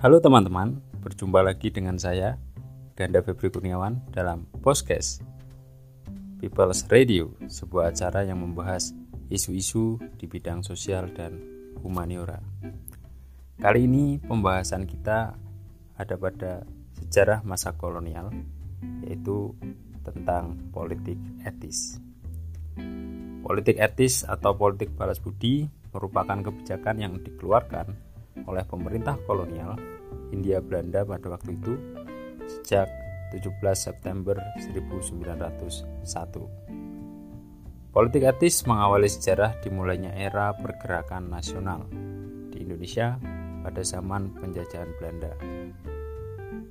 Halo teman-teman, berjumpa lagi dengan saya Ganda Febri Kurniawan dalam Podcast People's Radio, sebuah acara yang membahas isu-isu di bidang sosial dan humaniora. Kali ini pembahasan kita ada pada sejarah masa kolonial, yaitu tentang politik etis. Politik etis atau politik balas budi merupakan kebijakan yang dikeluarkan oleh pemerintah kolonial Hindia Belanda pada waktu itu sejak 17 September 1901. Politik etis mengawali sejarah dimulainya era pergerakan nasional di Indonesia pada zaman penjajahan Belanda.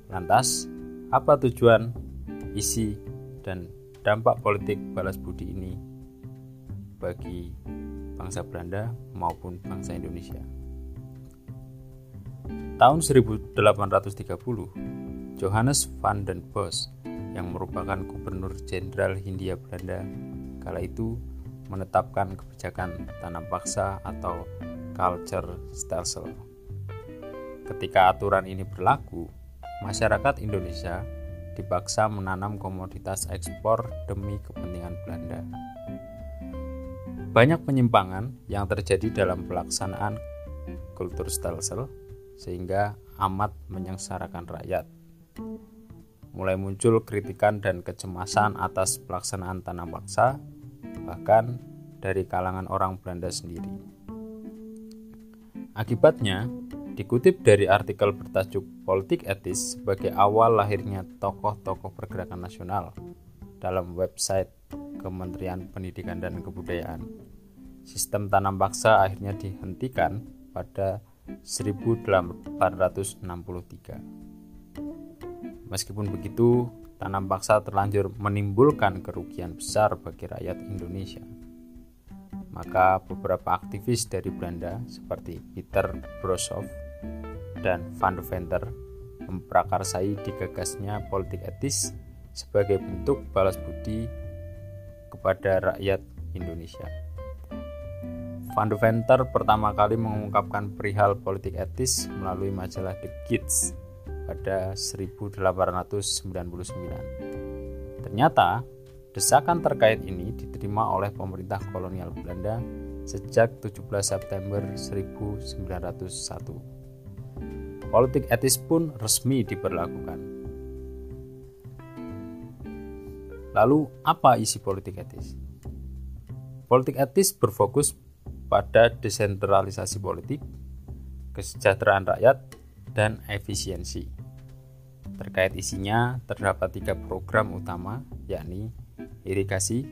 Lantas, apa tujuan, isi, dan dampak politik balas budi ini bagi bangsa Belanda maupun bangsa Indonesia? Tahun 1830, Johannes van den Bos yang merupakan gubernur jenderal Hindia Belanda kala itu menetapkan kebijakan tanam paksa atau culture stelsel. Ketika aturan ini berlaku, masyarakat Indonesia dipaksa menanam komoditas ekspor demi kepentingan Belanda. Banyak penyimpangan yang terjadi dalam pelaksanaan kultur stelsel sehingga amat menyengsarakan rakyat. Mulai muncul kritikan dan kecemasan atas pelaksanaan tanam paksa, bahkan dari kalangan orang Belanda sendiri. Akibatnya, dikutip dari artikel bertajuk Politik Etis sebagai awal lahirnya tokoh-tokoh pergerakan nasional dalam website Kementerian Pendidikan dan Kebudayaan. Sistem tanam paksa akhirnya dihentikan pada 1863. Meskipun begitu, tanam paksa terlanjur menimbulkan kerugian besar bagi rakyat Indonesia. Maka beberapa aktivis dari Belanda seperti Peter Brosov dan Van de Venter memprakarsai digagasnya politik etis sebagai bentuk balas budi kepada rakyat Indonesia. Van de Venter pertama kali mengungkapkan perihal politik etis melalui majalah The Kids pada 1899. Ternyata, desakan terkait ini diterima oleh pemerintah kolonial Belanda sejak 17 September 1901. Politik etis pun resmi diberlakukan. Lalu, apa isi politik etis? Politik etis berfokus pada desentralisasi politik, kesejahteraan rakyat, dan efisiensi. Terkait isinya, terdapat tiga program utama, yakni irigasi,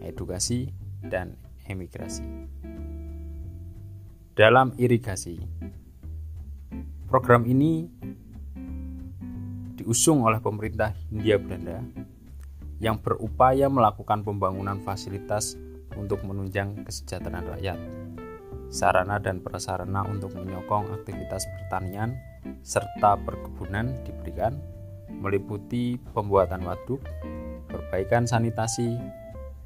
edukasi, dan emigrasi. Dalam irigasi, program ini diusung oleh pemerintah Hindia Belanda yang berupaya melakukan pembangunan fasilitas untuk menunjang kesejahteraan rakyat, sarana dan prasarana untuk menyokong aktivitas pertanian serta perkebunan diberikan, meliputi pembuatan waduk, perbaikan sanitasi,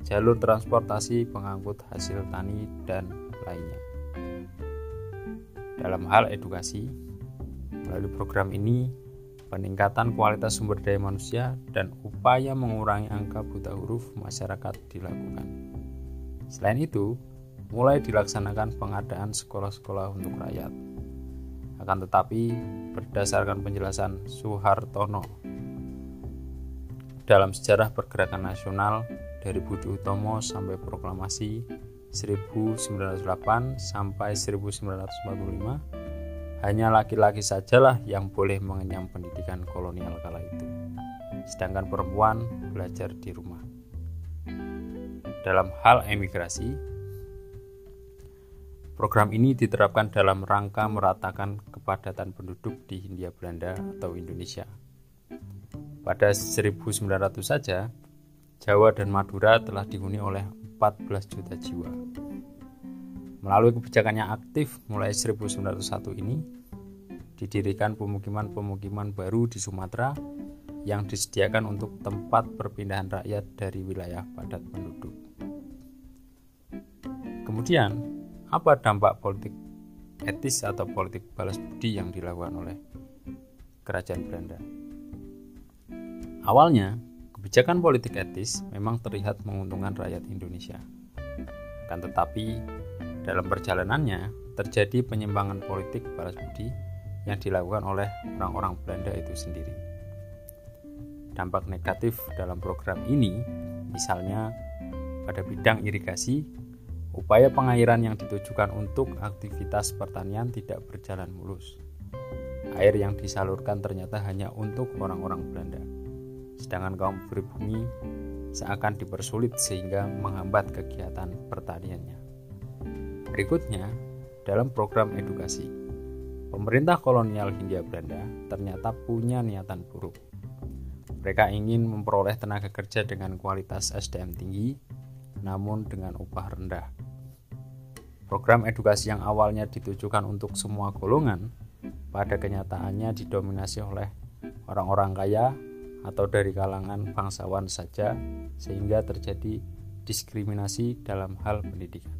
jalur transportasi pengangkut hasil tani, dan lainnya. Dalam hal edukasi, melalui program ini, peningkatan kualitas sumber daya manusia dan upaya mengurangi angka buta huruf masyarakat dilakukan. Selain itu, mulai dilaksanakan pengadaan sekolah-sekolah untuk rakyat. Akan tetapi, berdasarkan penjelasan Soehartono dalam sejarah pergerakan nasional dari Budi Utomo sampai proklamasi 1908 sampai 1945 hanya laki-laki sajalah yang boleh mengenyam pendidikan kolonial kala itu sedangkan perempuan belajar di rumah dalam hal emigrasi. Program ini diterapkan dalam rangka meratakan kepadatan penduduk di Hindia Belanda atau Indonesia. Pada 1900 saja, Jawa dan Madura telah dihuni oleh 14 juta jiwa. Melalui kebijakan yang aktif mulai 1901 ini, didirikan pemukiman-pemukiman baru di Sumatera yang disediakan untuk tempat perpindahan rakyat dari wilayah padat penduduk. Kemudian, apa dampak politik etis atau politik balas budi yang dilakukan oleh kerajaan Belanda. Awalnya, kebijakan politik etis memang terlihat menguntungkan rakyat Indonesia. Akan tetapi, dalam perjalanannya terjadi penyimpangan politik balas budi yang dilakukan oleh orang-orang Belanda itu sendiri. Dampak negatif dalam program ini misalnya pada bidang irigasi, upaya pengairan yang ditujukan untuk aktivitas pertanian tidak berjalan mulus. Air yang disalurkan ternyata hanya untuk orang-orang Belanda, sedangkan kaum pribumi seakan dipersulit sehingga menghambat kegiatan pertaniannya. Berikutnya, dalam program edukasi, pemerintah kolonial Hindia Belanda ternyata punya niatan buruk. Mereka ingin memperoleh tenaga kerja dengan kualitas SDM tinggi, namun dengan upah rendah. Program edukasi yang awalnya ditujukan untuk semua golongan, pada kenyataannya didominasi oleh orang-orang kaya atau dari kalangan bangsawan saja, sehingga terjadi diskriminasi dalam hal pendidikan.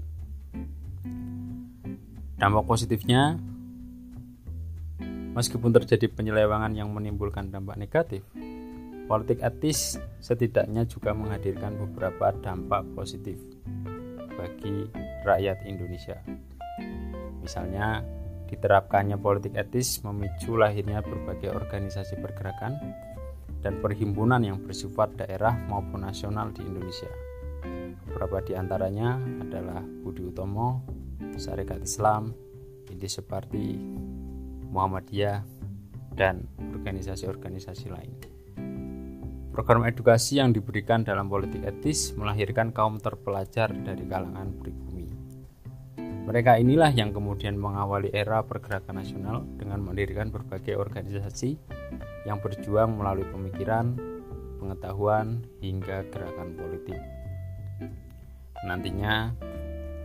Dampak positifnya, meskipun terjadi penyelewangan yang menimbulkan dampak negatif, politik etis setidaknya juga menghadirkan beberapa dampak positif bagi rakyat Indonesia. Misalnya, diterapkannya politik etis memicu lahirnya berbagai organisasi pergerakan dan perhimpunan yang bersifat daerah maupun nasional di Indonesia. Beberapa di antaranya adalah Budi Utomo, Syarikat Islam, Indi Separti, Muhammadiyah, dan organisasi-organisasi lain. Program edukasi yang diberikan dalam politik etis melahirkan kaum terpelajar dari kalangan pribumi. Mereka inilah yang kemudian mengawali era pergerakan nasional dengan mendirikan berbagai organisasi yang berjuang melalui pemikiran, pengetahuan, hingga gerakan politik. Nantinya,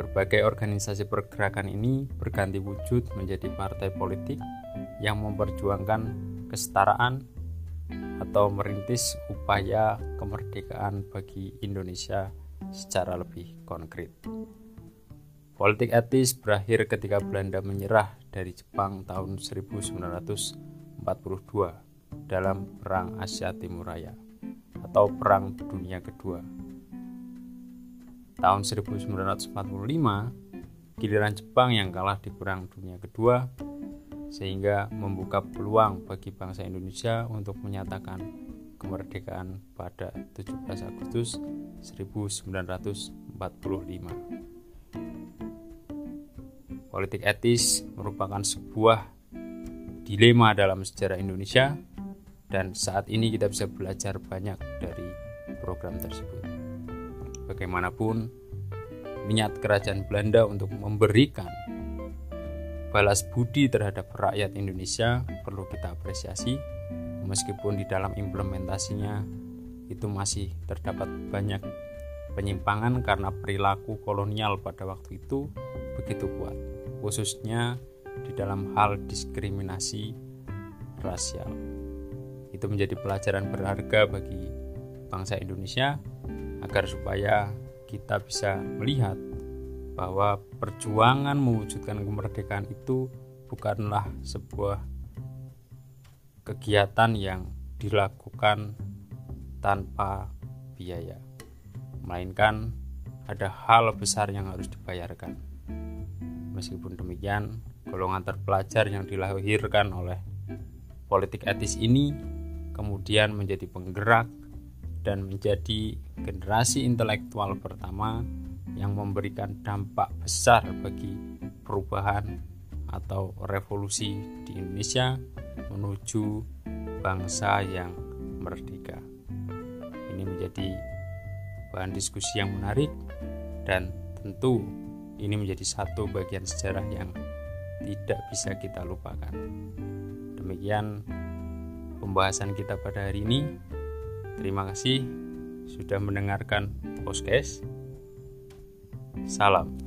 Berbagai organisasi pergerakan ini berganti wujud menjadi partai politik yang memperjuangkan kesetaraan atau merintis upaya kemerdekaan bagi Indonesia secara lebih konkret. Politik etis berakhir ketika Belanda menyerah dari Jepang tahun 1942 dalam Perang Asia Timur Raya atau Perang Dunia Kedua tahun 1945 giliran Jepang yang kalah di Perang Dunia Kedua sehingga membuka peluang bagi bangsa Indonesia untuk menyatakan kemerdekaan pada 17 Agustus 1945. Politik etis merupakan sebuah dilema dalam sejarah Indonesia dan saat ini kita bisa belajar banyak dari program tersebut bagaimanapun niat kerajaan Belanda untuk memberikan balas budi terhadap rakyat Indonesia perlu kita apresiasi. Meskipun di dalam implementasinya itu masih terdapat banyak penyimpangan karena perilaku kolonial pada waktu itu begitu kuat khususnya di dalam hal diskriminasi rasial. Itu menjadi pelajaran berharga bagi bangsa Indonesia agar supaya kita bisa melihat bahwa perjuangan mewujudkan kemerdekaan itu bukanlah sebuah kegiatan yang dilakukan tanpa biaya, melainkan ada hal besar yang harus dibayarkan. Meskipun demikian, golongan terpelajar yang dilahirkan oleh politik etis ini kemudian menjadi penggerak dan menjadi generasi intelektual pertama yang memberikan dampak besar bagi perubahan atau revolusi di Indonesia menuju bangsa yang merdeka. Ini menjadi bahan diskusi yang menarik dan tentu ini menjadi satu bagian sejarah yang tidak bisa kita lupakan. Demikian pembahasan kita pada hari ini. Terima kasih sudah mendengarkan podcast. Salam.